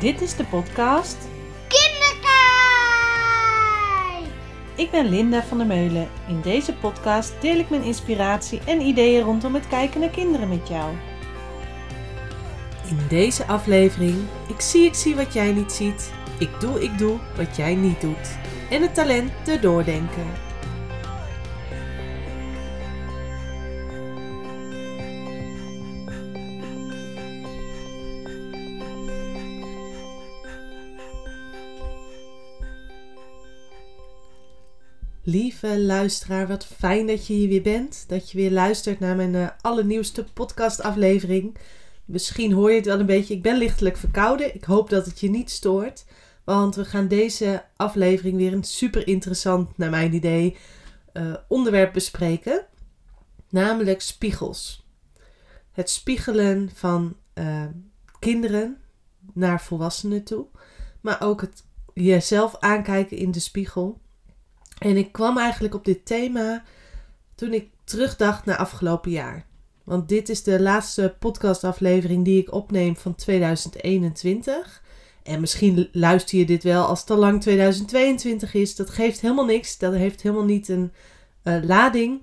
Dit is de podcast Kinderkijk! Ik ben Linda van der Meulen. In deze podcast deel ik mijn inspiratie en ideeën rondom het kijken naar kinderen met jou. In deze aflevering, ik zie, ik zie wat jij niet ziet. Ik doe, ik doe wat jij niet doet. En het talent te doordenken. Lieve luisteraar, wat fijn dat je hier weer bent. Dat je weer luistert naar mijn uh, allernieuwste podcastaflevering. Misschien hoor je het wel een beetje. Ik ben lichtelijk verkouden. Ik hoop dat het je niet stoort. Want we gaan deze aflevering weer een super interessant, naar mijn idee, uh, onderwerp bespreken. Namelijk spiegels. Het spiegelen van uh, kinderen naar volwassenen toe. Maar ook het jezelf aankijken in de spiegel. En ik kwam eigenlijk op dit thema toen ik terugdacht naar afgelopen jaar. Want dit is de laatste podcastaflevering die ik opneem van 2021. En misschien luister je dit wel als het al lang 2022 is. Dat geeft helemaal niks. Dat heeft helemaal niet een uh, lading.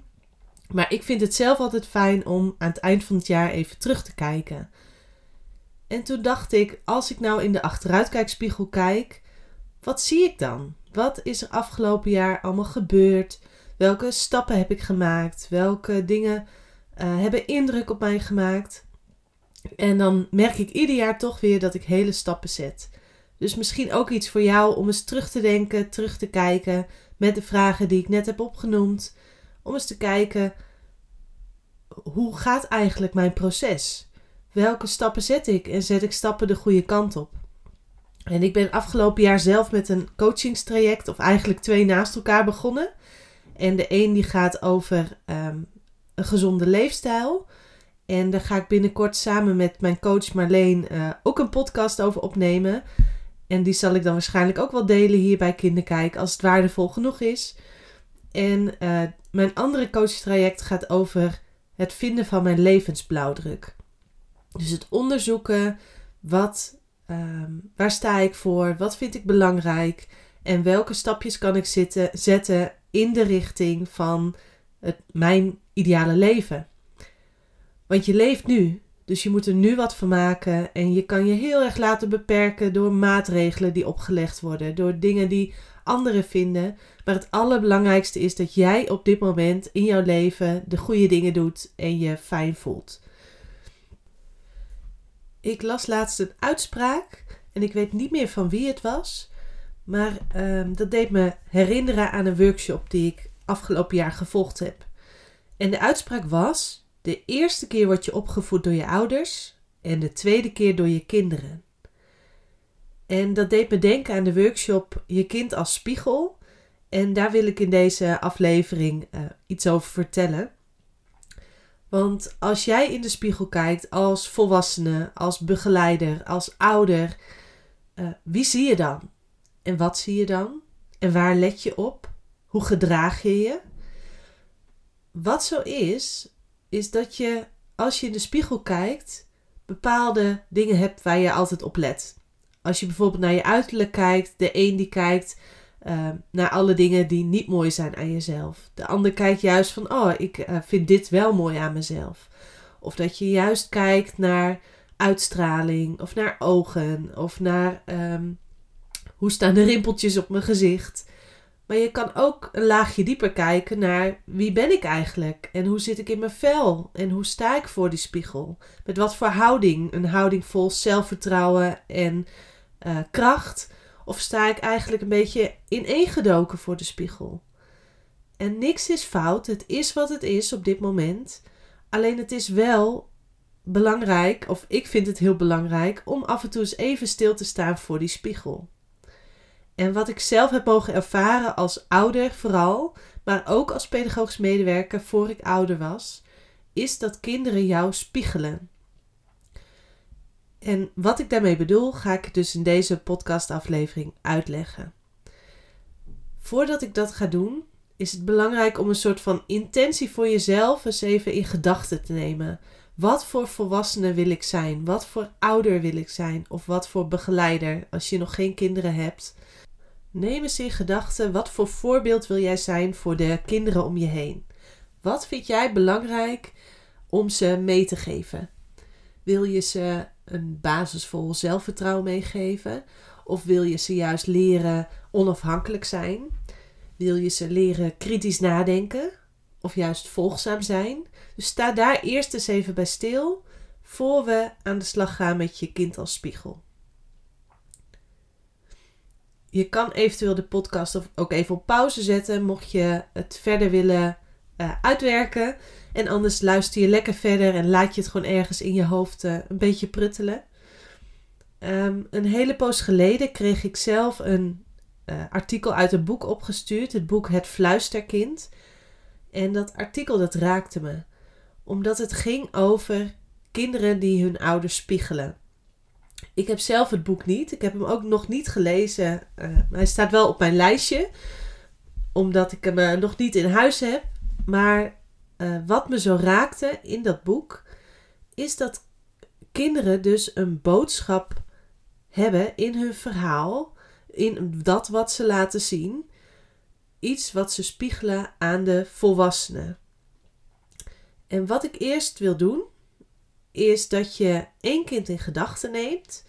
Maar ik vind het zelf altijd fijn om aan het eind van het jaar even terug te kijken. En toen dacht ik, als ik nou in de achteruitkijkspiegel kijk, wat zie ik dan? Wat is er afgelopen jaar allemaal gebeurd? Welke stappen heb ik gemaakt? Welke dingen uh, hebben indruk op mij gemaakt? En dan merk ik ieder jaar toch weer dat ik hele stappen zet. Dus misschien ook iets voor jou om eens terug te denken, terug te kijken met de vragen die ik net heb opgenoemd. Om eens te kijken, hoe gaat eigenlijk mijn proces? Welke stappen zet ik en zet ik stappen de goede kant op? En ik ben afgelopen jaar zelf met een coachingstraject, of eigenlijk twee naast elkaar begonnen. En de een die gaat over um, een gezonde leefstijl. En daar ga ik binnenkort samen met mijn coach Marleen uh, ook een podcast over opnemen. En die zal ik dan waarschijnlijk ook wel delen hier bij Kinderkijk als het waardevol genoeg is. En uh, mijn andere coachtraject gaat over het vinden van mijn levensblauwdruk. Dus het onderzoeken wat Um, waar sta ik voor? Wat vind ik belangrijk? En welke stapjes kan ik zetten in de richting van het, mijn ideale leven? Want je leeft nu, dus je moet er nu wat van maken. En je kan je heel erg laten beperken door maatregelen die opgelegd worden, door dingen die anderen vinden. Maar het allerbelangrijkste is dat jij op dit moment in jouw leven de goede dingen doet en je fijn voelt. Ik las laatst een uitspraak en ik weet niet meer van wie het was. Maar um, dat deed me herinneren aan een workshop die ik afgelopen jaar gevolgd heb. En de uitspraak was: De eerste keer word je opgevoed door je ouders en de tweede keer door je kinderen. En dat deed me denken aan de workshop Je kind als spiegel. En daar wil ik in deze aflevering uh, iets over vertellen. Want als jij in de spiegel kijkt als volwassene, als begeleider, als ouder, uh, wie zie je dan? En wat zie je dan? En waar let je op? Hoe gedraag je je? Wat zo is, is dat je als je in de spiegel kijkt, bepaalde dingen hebt waar je altijd op let. Als je bijvoorbeeld naar je uiterlijk kijkt, de een die kijkt uh, naar alle dingen die niet mooi zijn aan jezelf. De ander kijkt juist van, oh, ik uh, vind dit wel mooi aan mezelf. Of dat je juist kijkt naar uitstraling, of naar ogen, of naar um, hoe staan de rimpeltjes op mijn gezicht. Maar je kan ook een laagje dieper kijken naar wie ben ik eigenlijk en hoe zit ik in mijn vel en hoe sta ik voor die spiegel. Met wat voor houding, een houding vol zelfvertrouwen en uh, kracht of sta ik eigenlijk een beetje ineengedoken voor de spiegel? En niks is fout, het is wat het is op dit moment. Alleen het is wel belangrijk, of ik vind het heel belangrijk, om af en toe eens even stil te staan voor die spiegel. En wat ik zelf heb mogen ervaren als ouder vooral, maar ook als pedagogisch medewerker voor ik ouder was, is dat kinderen jou spiegelen. En wat ik daarmee bedoel, ga ik dus in deze podcastaflevering uitleggen. Voordat ik dat ga doen, is het belangrijk om een soort van intentie voor jezelf eens even in gedachten te nemen. Wat voor volwassene wil ik zijn? Wat voor ouder wil ik zijn? Of wat voor begeleider als je nog geen kinderen hebt? Neem eens in gedachten wat voor voorbeeld wil jij zijn voor de kinderen om je heen? Wat vind jij belangrijk om ze mee te geven? Wil je ze een basisvol zelfvertrouwen meegeven? Of wil je ze juist leren onafhankelijk zijn? Wil je ze leren kritisch nadenken? Of juist volgzaam zijn? Dus sta daar eerst eens even bij stil voor we aan de slag gaan met je kind als spiegel. Je kan eventueel de podcast ook even op pauze zetten, mocht je het verder willen uh, uitwerken. En anders luister je lekker verder en laat je het gewoon ergens in je hoofd uh, een beetje pruttelen. Um, een hele poos geleden kreeg ik zelf een uh, artikel uit een boek opgestuurd. Het boek Het Fluisterkind. En dat artikel dat raakte me. Omdat het ging over kinderen die hun ouders spiegelen. Ik heb zelf het boek niet. Ik heb hem ook nog niet gelezen. Uh, hij staat wel op mijn lijstje. Omdat ik hem nog niet in huis heb. Maar uh, wat me zo raakte in dat boek. Is dat kinderen dus een boodschap hebben in hun verhaal. In dat wat ze laten zien. Iets wat ze spiegelen aan de volwassenen. En wat ik eerst wil doen, is dat je één kind in gedachten neemt.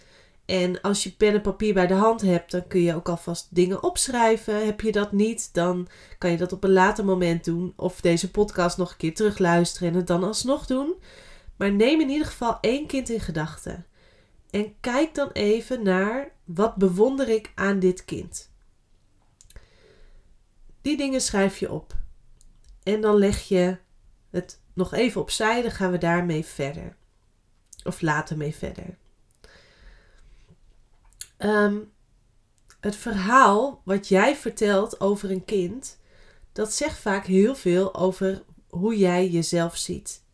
En als je pen en papier bij de hand hebt, dan kun je ook alvast dingen opschrijven. Heb je dat niet, dan kan je dat op een later moment doen. Of deze podcast nog een keer terugluisteren en het dan alsnog doen. Maar neem in ieder geval één kind in gedachten. En kijk dan even naar wat bewonder ik aan dit kind. Die dingen schrijf je op. En dan leg je het nog even opzij, dan gaan we daarmee verder. Of later mee verder. Ehm, het verhaal wat jij vertelt over een kind, dat zegt vaak heel veel over hoe jij jezelf ziet.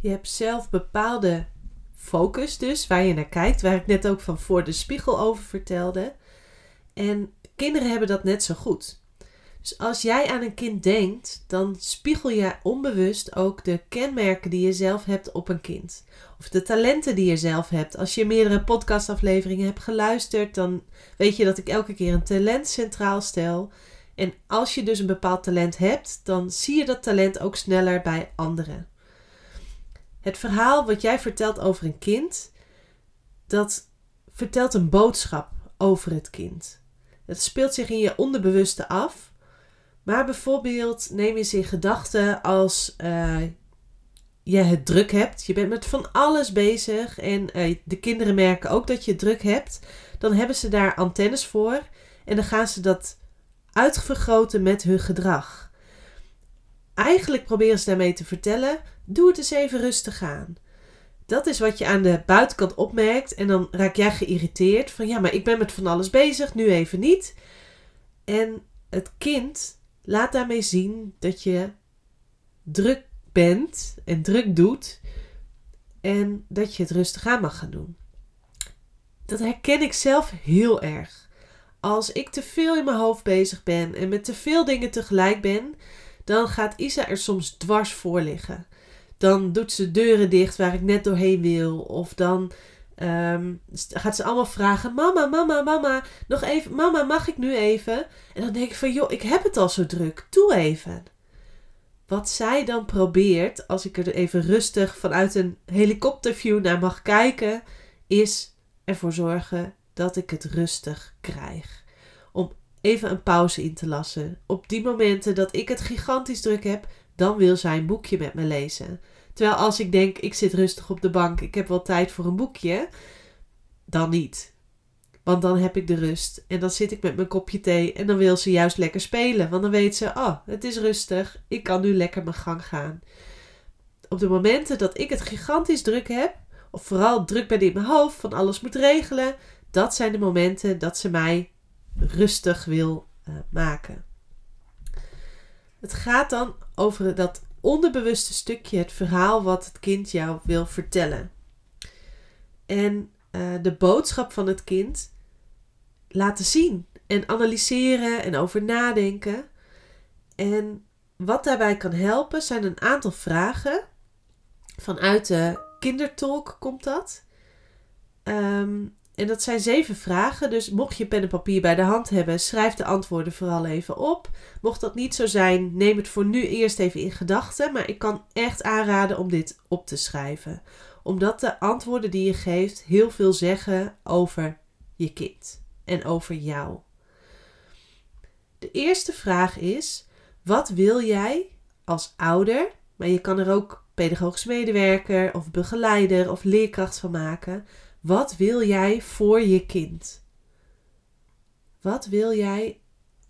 Je hebt zelf bepaalde focus dus, waar je naar kijkt, waar ik net ook van voor de spiegel over vertelde. En kinderen hebben dat net zo goed. Dus als jij aan een kind denkt, dan spiegel je onbewust ook de kenmerken die je zelf hebt op een kind. Of de talenten die je zelf hebt. Als je meerdere podcastafleveringen hebt geluisterd, dan weet je dat ik elke keer een talent centraal stel. En als je dus een bepaald talent hebt, dan zie je dat talent ook sneller bij anderen. Het verhaal wat jij vertelt over een kind, dat vertelt een boodschap over het kind. Het speelt zich in je onderbewuste af. Maar bijvoorbeeld neem eens in gedachten als uh, je het druk hebt. Je bent met van alles bezig en uh, de kinderen merken ook dat je druk hebt. Dan hebben ze daar antennes voor en dan gaan ze dat uitvergroten met hun gedrag. Eigenlijk proberen ze daarmee te vertellen: doe het eens even rustig aan. Dat is wat je aan de buitenkant opmerkt en dan raak jij geïrriteerd van ja, maar ik ben met van alles bezig, nu even niet. En het kind laat daarmee zien dat je druk bent en druk doet en dat je het rustig aan mag gaan doen. Dat herken ik zelf heel erg. Als ik te veel in mijn hoofd bezig ben en met te veel dingen tegelijk ben, dan gaat Isa er soms dwars voor liggen. Dan doet ze deuren dicht waar ik net doorheen wil. Of dan um, gaat ze allemaal vragen: Mama, mama, mama, nog even. Mama, mag ik nu even? En dan denk ik van: Joh, ik heb het al zo druk. Doe even. Wat zij dan probeert, als ik er even rustig vanuit een helikopterview naar mag kijken, is ervoor zorgen dat ik het rustig krijg. Om even een pauze in te lassen. Op die momenten dat ik het gigantisch druk heb, dan wil zij een boekje met me lezen. Terwijl als ik denk, ik zit rustig op de bank, ik heb wel tijd voor een boekje, dan niet. Want dan heb ik de rust en dan zit ik met mijn kopje thee en dan wil ze juist lekker spelen. Want dan weet ze, oh, het is rustig, ik kan nu lekker mijn gang gaan. Op de momenten dat ik het gigantisch druk heb, of vooral druk ben in mijn hoofd, van alles moet regelen, dat zijn de momenten dat ze mij rustig wil uh, maken. Het gaat dan over dat onderbewuste stukje, het verhaal wat het kind jou wil vertellen. En uh, de boodschap van het kind laten zien en analyseren en over nadenken. En wat daarbij kan helpen zijn een aantal vragen Vanuit de kindertalk komt dat. Ehm, en dat zijn zeven vragen. Dus mocht je pen en papier bij de hand hebben, schrijf de antwoorden vooral even op. Mocht dat niet zo zijn, neem het voor nu eerst even in gedachten. Maar ik kan echt aanraden om dit op te schrijven. Omdat de antwoorden die je geeft heel veel zeggen over je kind en over jou. De eerste vraag is: wat wil jij als ouder? Maar je kan er ook pedagogisch medewerker of begeleider of leerkracht van maken. Wat wil jij voor je kind? Wat wil jij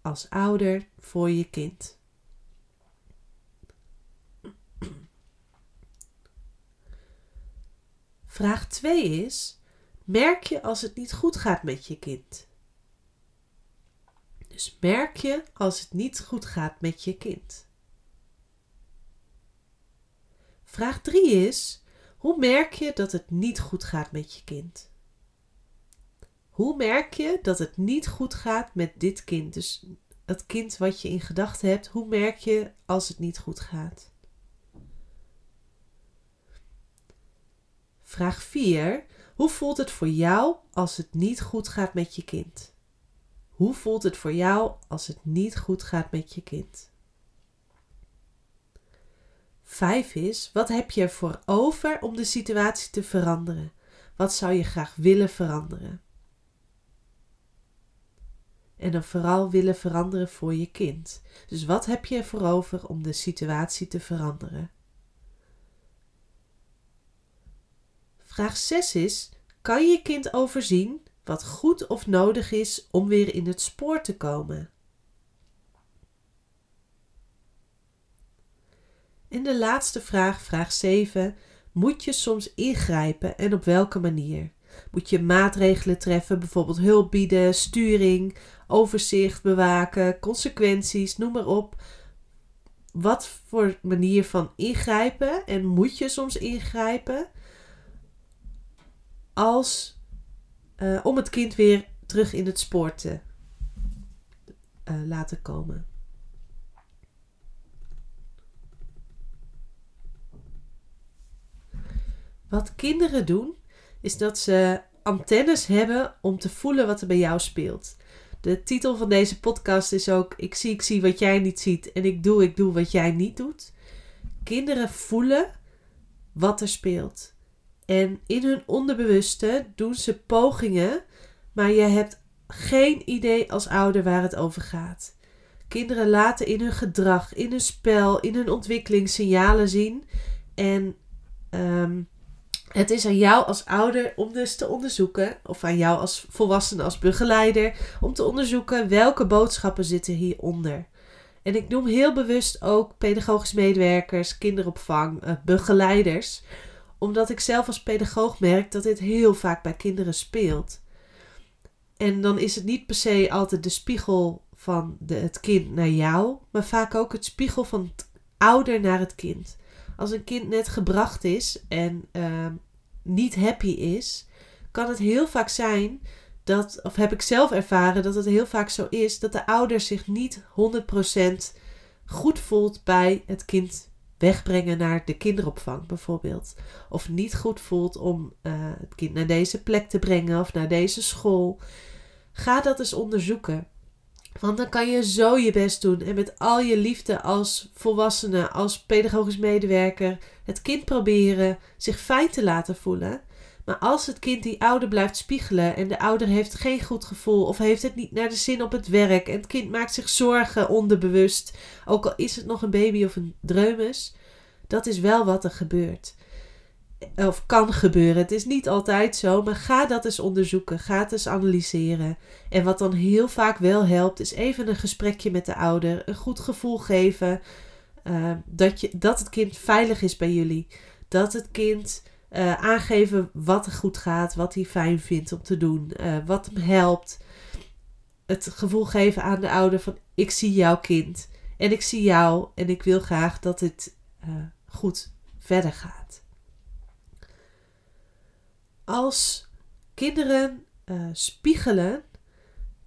als ouder voor je kind? Vraag 2 is: merk je als het niet goed gaat met je kind? Dus merk je als het niet goed gaat met je kind? Vraag 3 is: hoe merk je dat het niet goed gaat met je kind? Hoe merk je dat het niet goed gaat met dit kind? Dus het kind wat je in gedachten hebt, hoe merk je als het niet goed gaat? Vraag 4. Hoe voelt het voor jou als het niet goed gaat met je kind? Hoe voelt het voor jou als het niet goed gaat met je kind? Vijf is, wat heb je ervoor over om de situatie te veranderen? Wat zou je graag willen veranderen? En dan vooral willen veranderen voor je kind. Dus wat heb je ervoor over om de situatie te veranderen? Vraag 6 is: kan je kind overzien wat goed of nodig is om weer in het spoor te komen? En de laatste vraag, vraag 7. Moet je soms ingrijpen en op welke manier? Moet je maatregelen treffen, bijvoorbeeld hulp bieden, sturing, overzicht bewaken, consequenties, noem maar op. Wat voor manier van ingrijpen en moet je soms ingrijpen als, uh, om het kind weer terug in het spoor te uh, laten komen? Wat kinderen doen, is dat ze antennes hebben om te voelen wat er bij jou speelt. De titel van deze podcast is ook: Ik zie, ik zie wat jij niet ziet en ik doe, ik doe wat jij niet doet. Kinderen voelen wat er speelt. En in hun onderbewuste doen ze pogingen, maar je hebt geen idee als ouder waar het over gaat. Kinderen laten in hun gedrag, in hun spel, in hun ontwikkeling signalen zien. En um, het is aan jou als ouder om dus te onderzoeken, of aan jou als volwassene, als begeleider, om te onderzoeken welke boodschappen zitten hieronder. En ik noem heel bewust ook pedagogisch medewerkers, kinderopvang, eh, begeleiders, omdat ik zelf als pedagoog merk dat dit heel vaak bij kinderen speelt. En dan is het niet per se altijd de spiegel van het kind naar jou, maar vaak ook het spiegel van het ouder naar het kind als een kind net gebracht is en ehm, niet happy is, kan het heel vaak zijn dat, of heb ik zelf ervaren dat het heel vaak zo is, dat de ouder zich niet 100% goed voelt bij het kind wegbrengen naar de kinderopvang bijvoorbeeld. Of niet goed voelt om uh, het kind naar deze plek te brengen of naar deze school. Ga dat eens onderzoeken. Want dan kan je zo je best doen en met al je liefde als volwassene, als pedagogisch medewerker, het kind proberen zich fijn te laten voelen. Maar als het kind die ouder blijft spiegelen en de ouder heeft geen goed gevoel of heeft het niet naar de zin op het werk en het kind maakt zich zorgen onderbewust, ook al is het nog een baby of een dreumes, dat is wel wat er gebeurt of kan gebeuren. Het is niet altijd zo, maar ga dat eens onderzoeken. Ga het eens analyseren. En wat dan heel vaak wel helpt, is even een gesprekje met de ouder. Een goed gevoel geven uh, dat, je, dat het kind veilig is bij jullie. Dat het kind uh, aangeven wat er goed gaat, wat hij fijn vindt om te doen, uh, wat hem helpt. Het gevoel geven aan de ouder van ik zie jouw kind en ik zie jou en ik wil graag dat het goed verder gaat als kinderen uh, spiegelen,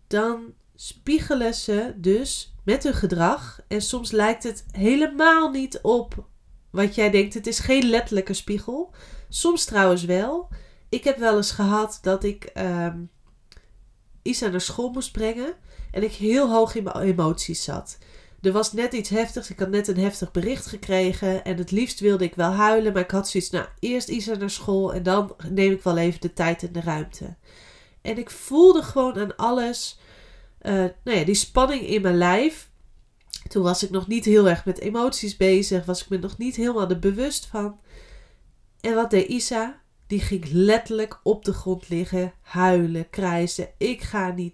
dan spiegelen ze dus met hun gedrag. En soms lijkt het helemaal niet op wat jij denkt, het is geen letterlijke spiegel. Soms trouwens wel. Ik heb wel eens gehad dat ik ehm, Isa naar school moest brengen en ik heel hoog in mijn emoties zat. Er was net iets heftigs. Ik had net een heftig bericht gekregen. En het liefst wilde ik wel huilen. Maar ik had zoiets, nou, eerst Isa naar school. En dan neem ik wel even de tijd en de ruimte. En ik voelde gewoon aan alles. Uh, nou ja, die spanning in mijn lijf. Toen was ik nog niet heel erg met emoties bezig. Was ik me nog niet helemaal er bewust van. En wat deed Isa? Die ging letterlijk op de grond liggen, huilen, krijsen. Ik ga niet.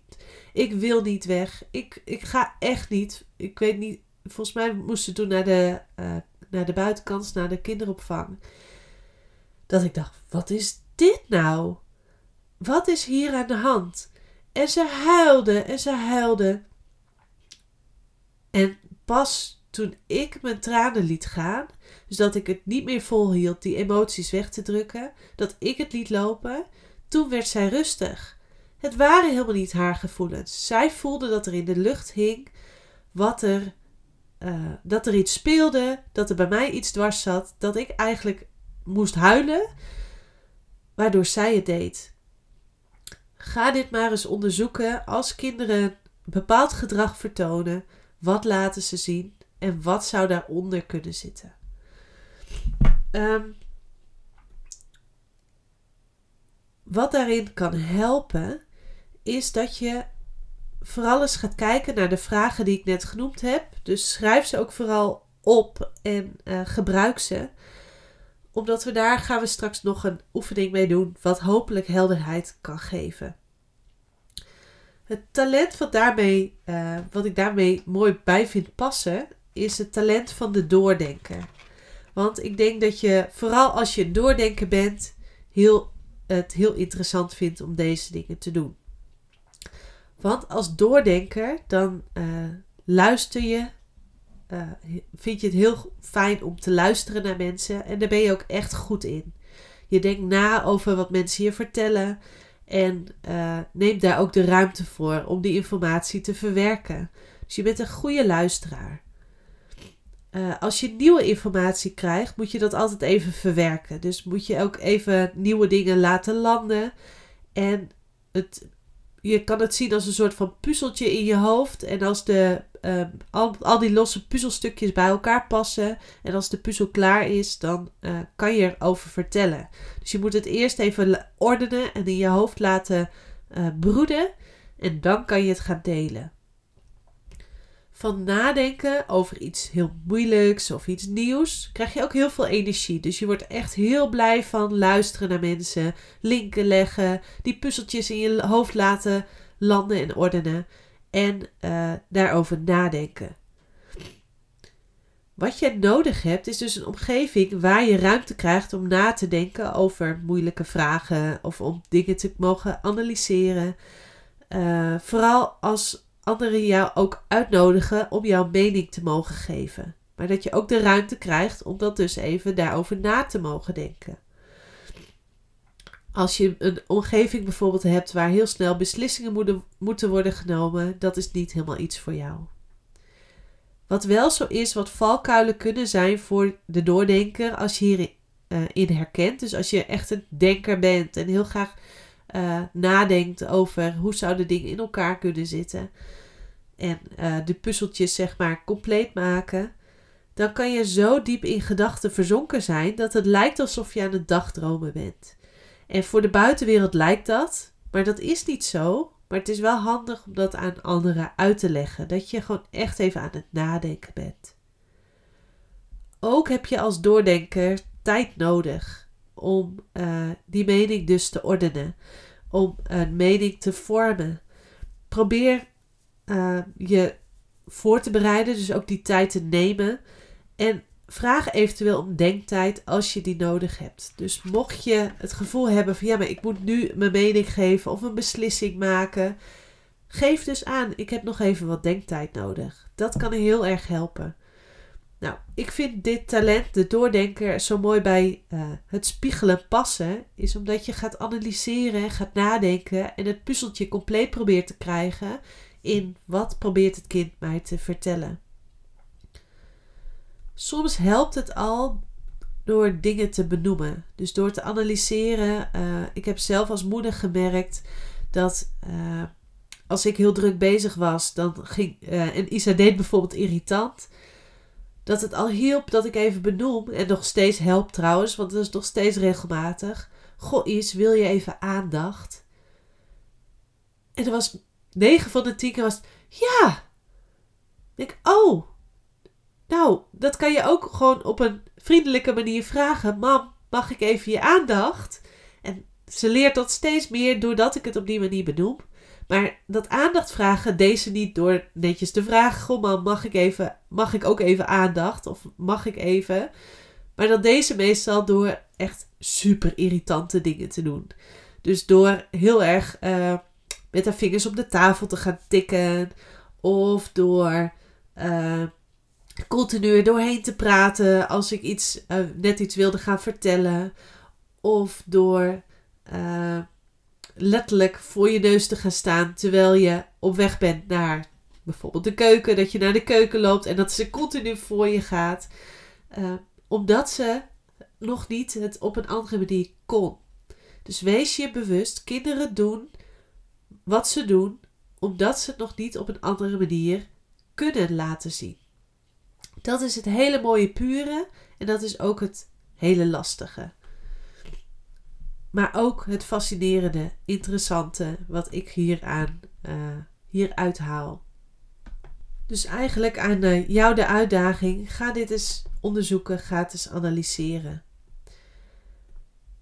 Ik wil niet weg. Ik, ik ga echt niet. Ik weet niet. Volgens mij moesten toen naar de, uh, naar de buitenkant, naar de kinderopvang. Dat ik dacht: wat is dit nou? Wat is hier aan de hand? En ze huilde en ze huilde. En pas toen ik mijn tranen liet gaan, dus dat ik het niet meer volhield die emoties weg te drukken, dat ik het liet lopen, toen werd zij rustig. Het waren helemaal niet haar gevoelens. Zij voelde dat er in de lucht hing wat er, uh, dat er iets speelde, dat er bij mij iets dwars zat, dat ik eigenlijk moest huilen, waardoor zij het deed. Ga dit maar eens onderzoeken als kinderen bepaald gedrag vertonen. Wat laten ze zien en wat zou daaronder kunnen zitten? Um, wat daarin kan helpen, is dat je vooral eens gaat kijken naar de vragen die ik net genoemd heb. Dus schrijf ze ook vooral op en uh, gebruik ze. Omdat we daar gaan we straks nog een oefening mee doen, wat hopelijk helderheid kan geven. Het talent wat, daarmee, uh, wat ik daarmee mooi bij vind passen, is het talent van de doordenker. Want ik denk dat je, vooral als je doordenker bent, heel, het heel interessant vindt om deze dingen te doen. Want als doordenker, dan uh, luister je, uh, vind je het heel fijn om te luisteren naar mensen en daar ben je ook echt goed in. Je denkt na over wat mensen je vertellen en uh, neemt daar ook de ruimte voor om die informatie te verwerken. Dus je bent een goede luisteraar. Uh, als je nieuwe informatie krijgt, moet je dat altijd even verwerken. Dus moet je ook even nieuwe dingen laten landen. En het, je kan het zien als een soort van puzzeltje in je hoofd. En als de, uh, al, al die losse puzzelstukjes bij elkaar passen. En als de puzzel klaar is, dan uh, kan je erover vertellen. Dus je moet het eerst even ordenen en in je hoofd laten broeden. En dan kan je het gaan delen van nadenken over iets heel moeilijks of iets nieuws, krijg je ook heel veel energie. Dus je wordt echt heel blij van luisteren naar mensen, linken leggen, die puzzeltjes in je hoofd laten landen en ordenen en uh, daarover nadenken. Wat je nodig hebt is dus een omgeving waar je ruimte krijgt om na te denken over moeilijke vragen of om dingen te mogen analyseren. Uh, vooral als anderen jou ook uitnodigen om jouw mening te mogen geven. Maar dat je ook de ruimte krijgt om dat dus even daarover na te mogen denken. Als je een omgeving bijvoorbeeld hebt waar heel snel beslissingen moeten, worden genomen, dat is niet helemaal iets voor jou. Wat wel zo is, wat valkuilen kunnen zijn voor de doordenker als je hierin in herkent. Dus als je echt een denker bent en heel graag uh, nadenkt over hoe zouden dingen in elkaar kunnen zitten. En uh, de puzzeltjes zeg maar compleet maken. Dan kan je zo diep in gedachten verzonken zijn dat het lijkt alsof je aan het dagdromen bent. En voor de buitenwereld lijkt dat, maar dat is niet zo. Maar het is wel handig om dat aan anderen uit te leggen. Dat je gewoon echt even aan het nadenken bent. Ook heb je als doordenker tijd nodig om uh, die mening dus te ordenen, om een mening te vormen. Probeer uh, je voor te bereiden, dus ook die tijd te nemen. En vraag eventueel om denktijd als je die nodig hebt. Dus mocht je het gevoel hebben van ja, maar ik moet nu mijn mening geven of een beslissing maken, geef dus aan, ik heb nog even wat denktijd nodig. Dat kan heel erg helpen. Nou, ik vind dit talent, de doordenker, zo mooi bij uh, het spiegelen passen. Is omdat je gaat analyseren, gaat nadenken en het puzzeltje compleet probeert te krijgen in wat probeert het kind mij te vertellen. Soms helpt het al door dingen te benoemen. Dus door te analyseren. Uh, ik heb zelf als moeder gemerkt dat uh, als ik heel druk bezig was, dan ging. En Isa deed bijvoorbeeld irritant. Dat het al hielp dat ik even benoem. En nog steeds helpt trouwens, want dat is nog steeds regelmatig. Goh, Is, wil je even aandacht? En er was 9 van de 10 keer was ja. Ik, oh, nou, dat kan je ook gewoon op een vriendelijke manier vragen. Mam, mag ik even je aandacht? En ze leert dat steeds meer doordat ik het op die manier benoem. Maar dat aandacht vragen deze niet door netjes te vragen: Goh, mam, mag ik, even, mag ik ook even aandacht? Of mag ik even? Maar dat deze meestal door echt super irritante dingen te doen. Dus door heel erg uh, met haar vingers op de tafel te gaan tikken. Of door uh, continu doorheen te praten als ik iets, uh, net iets wilde gaan vertellen. Of door letterlijk voor je neus te gaan staan terwijl je op weg bent naar bijvoorbeeld de keuken. Dat je naar de keuken loopt en dat ze continu voor je gaat. Uh, omdat ze nog niet het op een andere manier kon. Dus wees je bewust, kinderen doen wat ze doen omdat ze het nog niet op een andere manier kunnen laten zien. Dat is het hele mooie pure en dat is ook het hele lastige. Maar ook het fascinerende, interessante wat ik hieraan, uh, hier uithaal. Dus eigenlijk aan uh, jou de uitdaging: ga dit eens onderzoeken, ga het eens analyseren.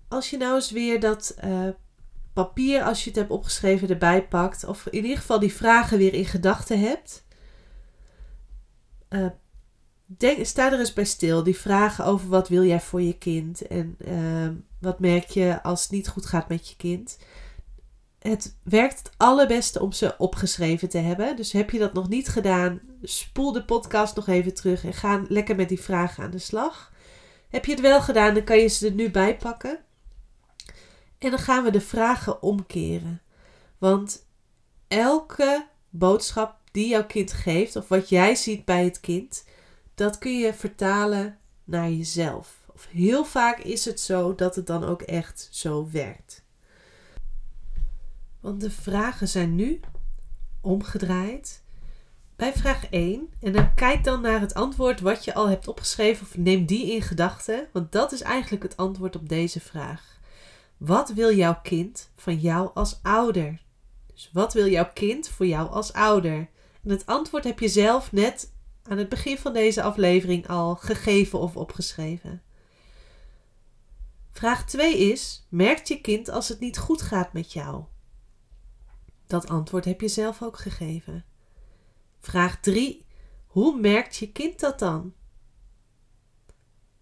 Als je nou eens weer dat uh, papier, als je het hebt opgeschreven, erbij pakt, of in ieder geval die vragen weer in gedachten hebt, sta er eens bij stil. Die vragen over wat wil jij voor je kind en uh, wat merk je als het niet goed gaat met je kind. Het werkt het allerbeste om ze opgeschreven te hebben. Dus heb je dat nog niet gedaan, spoel de podcast nog even terug en ga lekker met die vragen aan de slag. Heb je het wel gedaan, dan kan je ze er nu bij pakken. En dan gaan we de vragen omkeren. Want elke boodschap die jouw kind geeft, of wat jij ziet bij het kind, dat kun je vertalen naar jezelf. Of heel vaak is het zo dat het dan ook echt zo werkt. Want de vragen zijn nu omgedraaid bij vraag 1. En dan kijk dan naar het antwoord wat je al hebt opgeschreven of neem die in gedachten, want dat is eigenlijk het antwoord op deze vraag. Wat wil jouw kind van jou als ouder? Dus wat wil jouw kind voor jou als ouder? En het antwoord heb je zelf net aan het begin van deze aflevering al gegeven of opgeschreven. Vraag 2 is: merkt je kind als het niet goed gaat met jou? Dat antwoord heb je zelf ook gegeven. Vraag 3: hoe merkt je kind dat dan?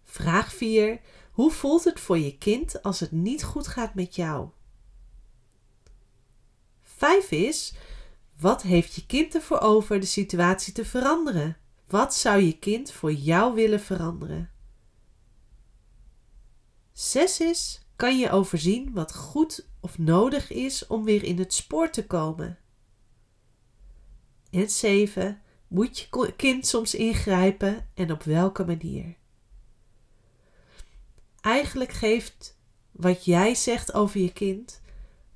Vraag 4: hoe voelt het voor je kind als het niet goed gaat met jou? 5 is: wat heeft je kind ervoor over de situatie te veranderen? Wat zou je kind voor jou willen veranderen? Zes is, kan je overzien wat goed of nodig is om weer in het spoor te komen? En zeven, moet je kind soms ingrijpen en op welke manier? Eigenlijk geeft wat jij zegt over je kind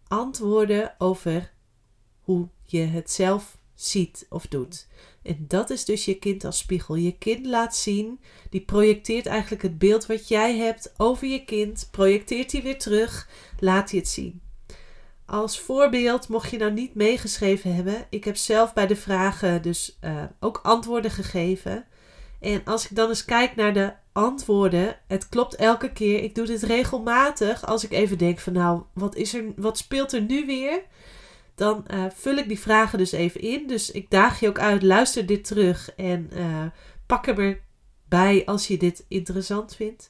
antwoorden over hoe je het zelf ziet of doet. En dat is dus je kind als spiegel. Je kind laat zien, die projecteert eigenlijk het beeld wat jij hebt over je kind, projecteert hij weer terug, laat hij het zien. Als voorbeeld, mocht je nou niet meegeschreven hebben, ik heb zelf bij de vragen dus uh, ook antwoorden gegeven. En als ik dan eens kijk naar de antwoorden, het klopt elke keer. Ik doe dit regelmatig als ik even denk van nou, wat, is er, wat speelt er nu weer? Dan uh, vul ik die vragen dus even in. Dus ik daag je ook uit, luister dit terug en uh, pak hem erbij als je dit interessant vindt.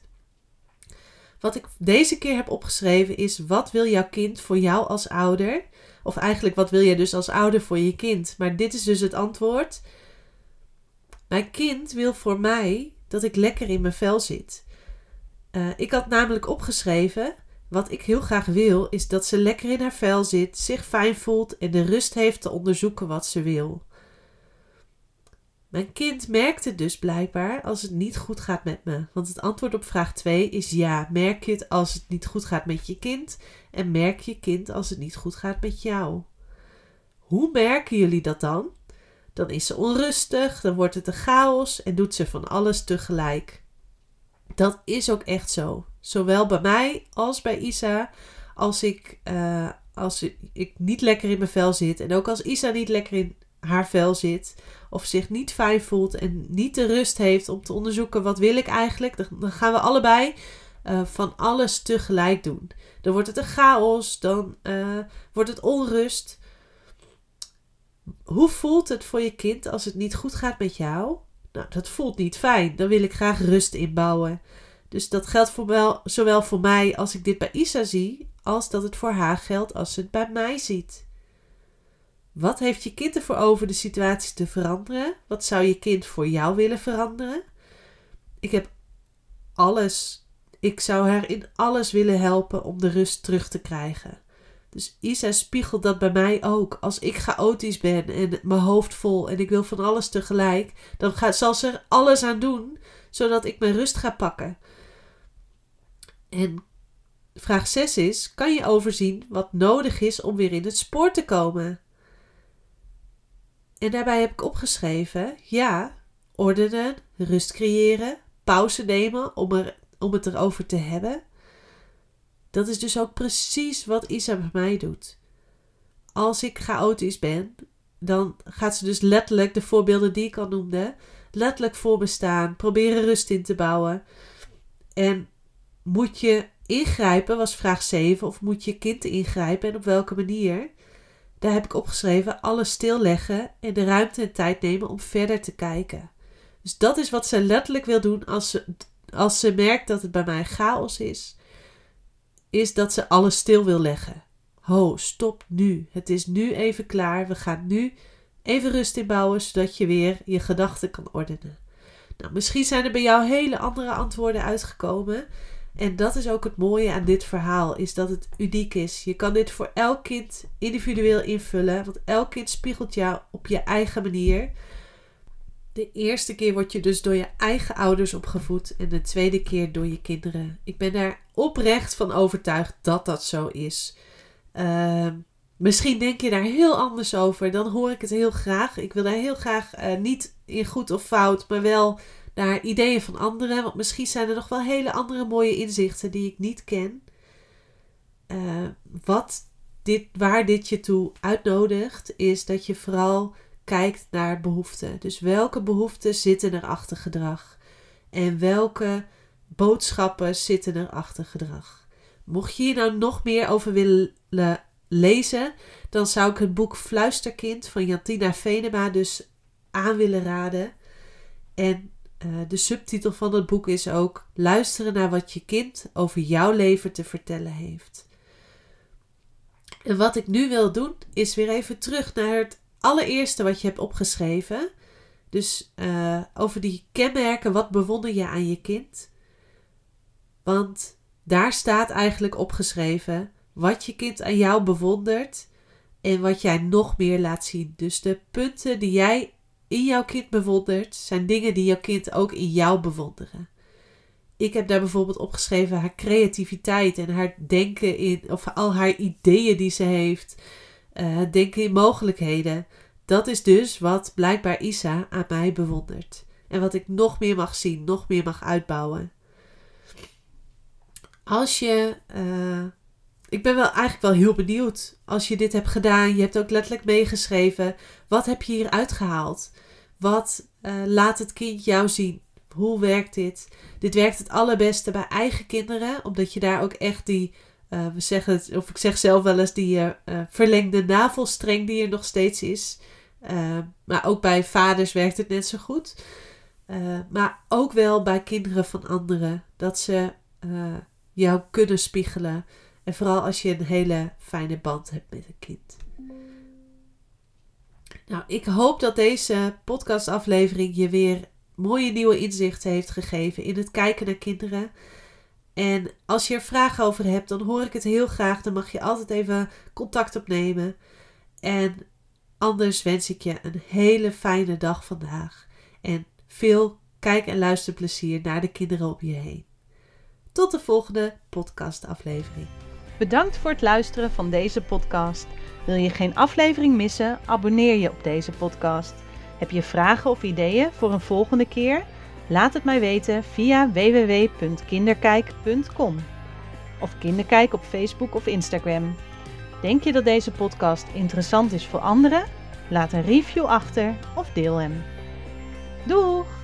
Wat ik deze keer heb opgeschreven is: wat wil jouw kind voor jou als ouder? Of eigenlijk, wat wil jij dus als ouder voor je kind? Maar dit is dus het antwoord. Mijn kind wil voor mij dat ik lekker in mijn vel zit. Uh, ik had namelijk opgeschreven: wat ik heel graag wil, is dat ze lekker in haar vel zit, zich fijn voelt en de rust heeft te onderzoeken wat ze wil. Mijn kind merkt het dus blijkbaar als het niet goed gaat met me. Want het antwoord op vraag 2 is ja. Merk je het als het niet goed gaat met je kind? En merk je kind als het niet goed gaat met jou? Hoe merken jullie dat dan? Dan is ze onrustig, dan wordt het een chaos en doet ze van alles tegelijk. Dat is ook echt zo. Zowel bij mij als bij Isa. Als ik, uh, als ik niet lekker in mijn vel zit. En ook als Isa niet lekker in haar vel zit. Of zich niet fijn voelt en niet de rust heeft om te onderzoeken wat wil ik eigenlijk. Dan gaan we allebei uh, van alles tegelijk doen. Dan wordt het een chaos. Dan uh, wordt het onrust. Hoe voelt het voor je kind als het niet goed gaat met jou? Nou, dat voelt niet fijn. Dan wil ik graag rust inbouwen. Dus dat geldt zowel voor mij als ik dit bij Isa zie, als dat het voor haar geldt als ze het bij mij ziet. Wat heeft je kind ervoor over de situatie te veranderen? Wat zou je kind voor jou willen veranderen? Ik heb alles. Ik zou haar in alles willen helpen om de rust terug te krijgen. Dus Isa spiegelt dat bij mij ook. Als ik chaotisch ben en mijn hoofd vol en ik wil van alles tegelijk, dan zal ze er alles aan doen zodat ik mijn rust ga pakken. En vraag 6 is: kan je overzien wat nodig is om weer in het spoor te komen? En daarbij heb ik opgeschreven: ja, ordenen, rust creëren, pauze nemen om, er, om het erover te hebben. Dat is dus ook precies wat Isa bij mij doet. Als ik chaotisch ben, dan gaat ze dus letterlijk de voorbeelden die ik al noemde, letterlijk voor me staan, proberen rust in te bouwen. En moet je ingrijpen, was vraag 7, of moet je kind ingrijpen en op welke manier? Daar heb ik opgeschreven: alles stilleggen en de ruimte en tijd nemen om verder te kijken. Dus dat is wat ze letterlijk wil doen als ze, als ze merkt dat het bij mij chaos is. Is dat ze alles stil wil leggen. Ho, stop nu. Het is nu even klaar. We gaan nu even rust inbouwen, zodat je weer je gedachten kan ordenen. Nou, misschien zijn er bij jou hele andere antwoorden uitgekomen. En dat is ook het mooie aan dit verhaal, is dat het uniek is. Je kan dit voor elk kind individueel invullen, want elk kind spiegelt jou op je eigen manier. De eerste keer word je dus door je eigen ouders opgevoed en de tweede keer door je kinderen. Ik ben daar oprecht van overtuigd dat dat zo is. Uh, misschien denk je daar heel anders over, dan hoor ik het heel graag. Ik wil daar heel graag uh, niet in goed of fout, maar wel naar ideeën van anderen. Want misschien zijn er nog wel hele andere mooie inzichten die ik niet ken. Uh, wat dit, waar dit je toe uitnodigt, is dat je vooral kijkt naar behoeften. Dus welke behoeften zitten er achter gedrag? En welke boodschappen zitten er achter gedrag? Mocht je hier nou nog meer over willen lezen, dan zou ik het boek Fluisterkind van Jantina Venema dus aan willen raden. En uh, de subtitel van het boek is ook Luisteren naar wat je kind over jouw leven te vertellen heeft. En wat ik nu wil doen, is weer even terug naar het allereerste wat je hebt opgeschreven. Dus uh, over die kenmerken, wat bewonder je aan je kind? Want daar staat eigenlijk opgeschreven wat je kind aan jou bewondert en wat jij nog meer laat zien. Dus de punten die jij in jouw kind bewondert, zijn dingen die jouw kind ook in jou bewonderen. Ik heb daar bijvoorbeeld opgeschreven haar creativiteit en haar denken in, of al haar ideeën die ze heeft, uh, denken in mogelijkheden. Dat is dus wat blijkbaar Isa aan mij bewondert. En wat ik nog meer mag zien, nog meer mag uitbouwen. Als je. Uh, ik ben wel eigenlijk wel heel benieuwd. Als je dit hebt gedaan, je hebt ook letterlijk meegeschreven. Wat heb je hier uitgehaald? Wat uh, laat het kind jou zien? Hoe werkt dit? Dit werkt het allerbeste bij eigen kinderen, omdat je daar ook echt die, uh, we zeggen het, of ik zeg zelf wel eens, die uh, verlengde navelstreng die er nog steeds is. maar ook bij vaders werkt het net zo goed. maar ook wel bij kinderen van anderen, dat ze jou kunnen spiegelen. En vooral als je een hele fijne band hebt met een kind. Nou, ik hoop dat deze podcastaflevering je weer mooie nieuwe inzichten heeft gegeven in het kijken naar kinderen. En als je er vragen over hebt, dan hoor ik het heel graag. Dan mag je altijd even contact opnemen. En anders wens ik je een hele fijne dag vandaag. En veel kijk- en luisterplezier naar de kinderen op je heen. Tot de volgende podcastaflevering. Bedankt voor het luisteren van deze podcast. Wil je geen aflevering missen? Abonneer je op deze podcast. Heb je vragen of ideeën voor een volgende keer? Laat het mij weten via www.kinderkijk.com of Kinderkijk op Facebook of Instagram. Denk je dat deze podcast interessant is voor anderen? Laat een review achter of deel hem. Doeg!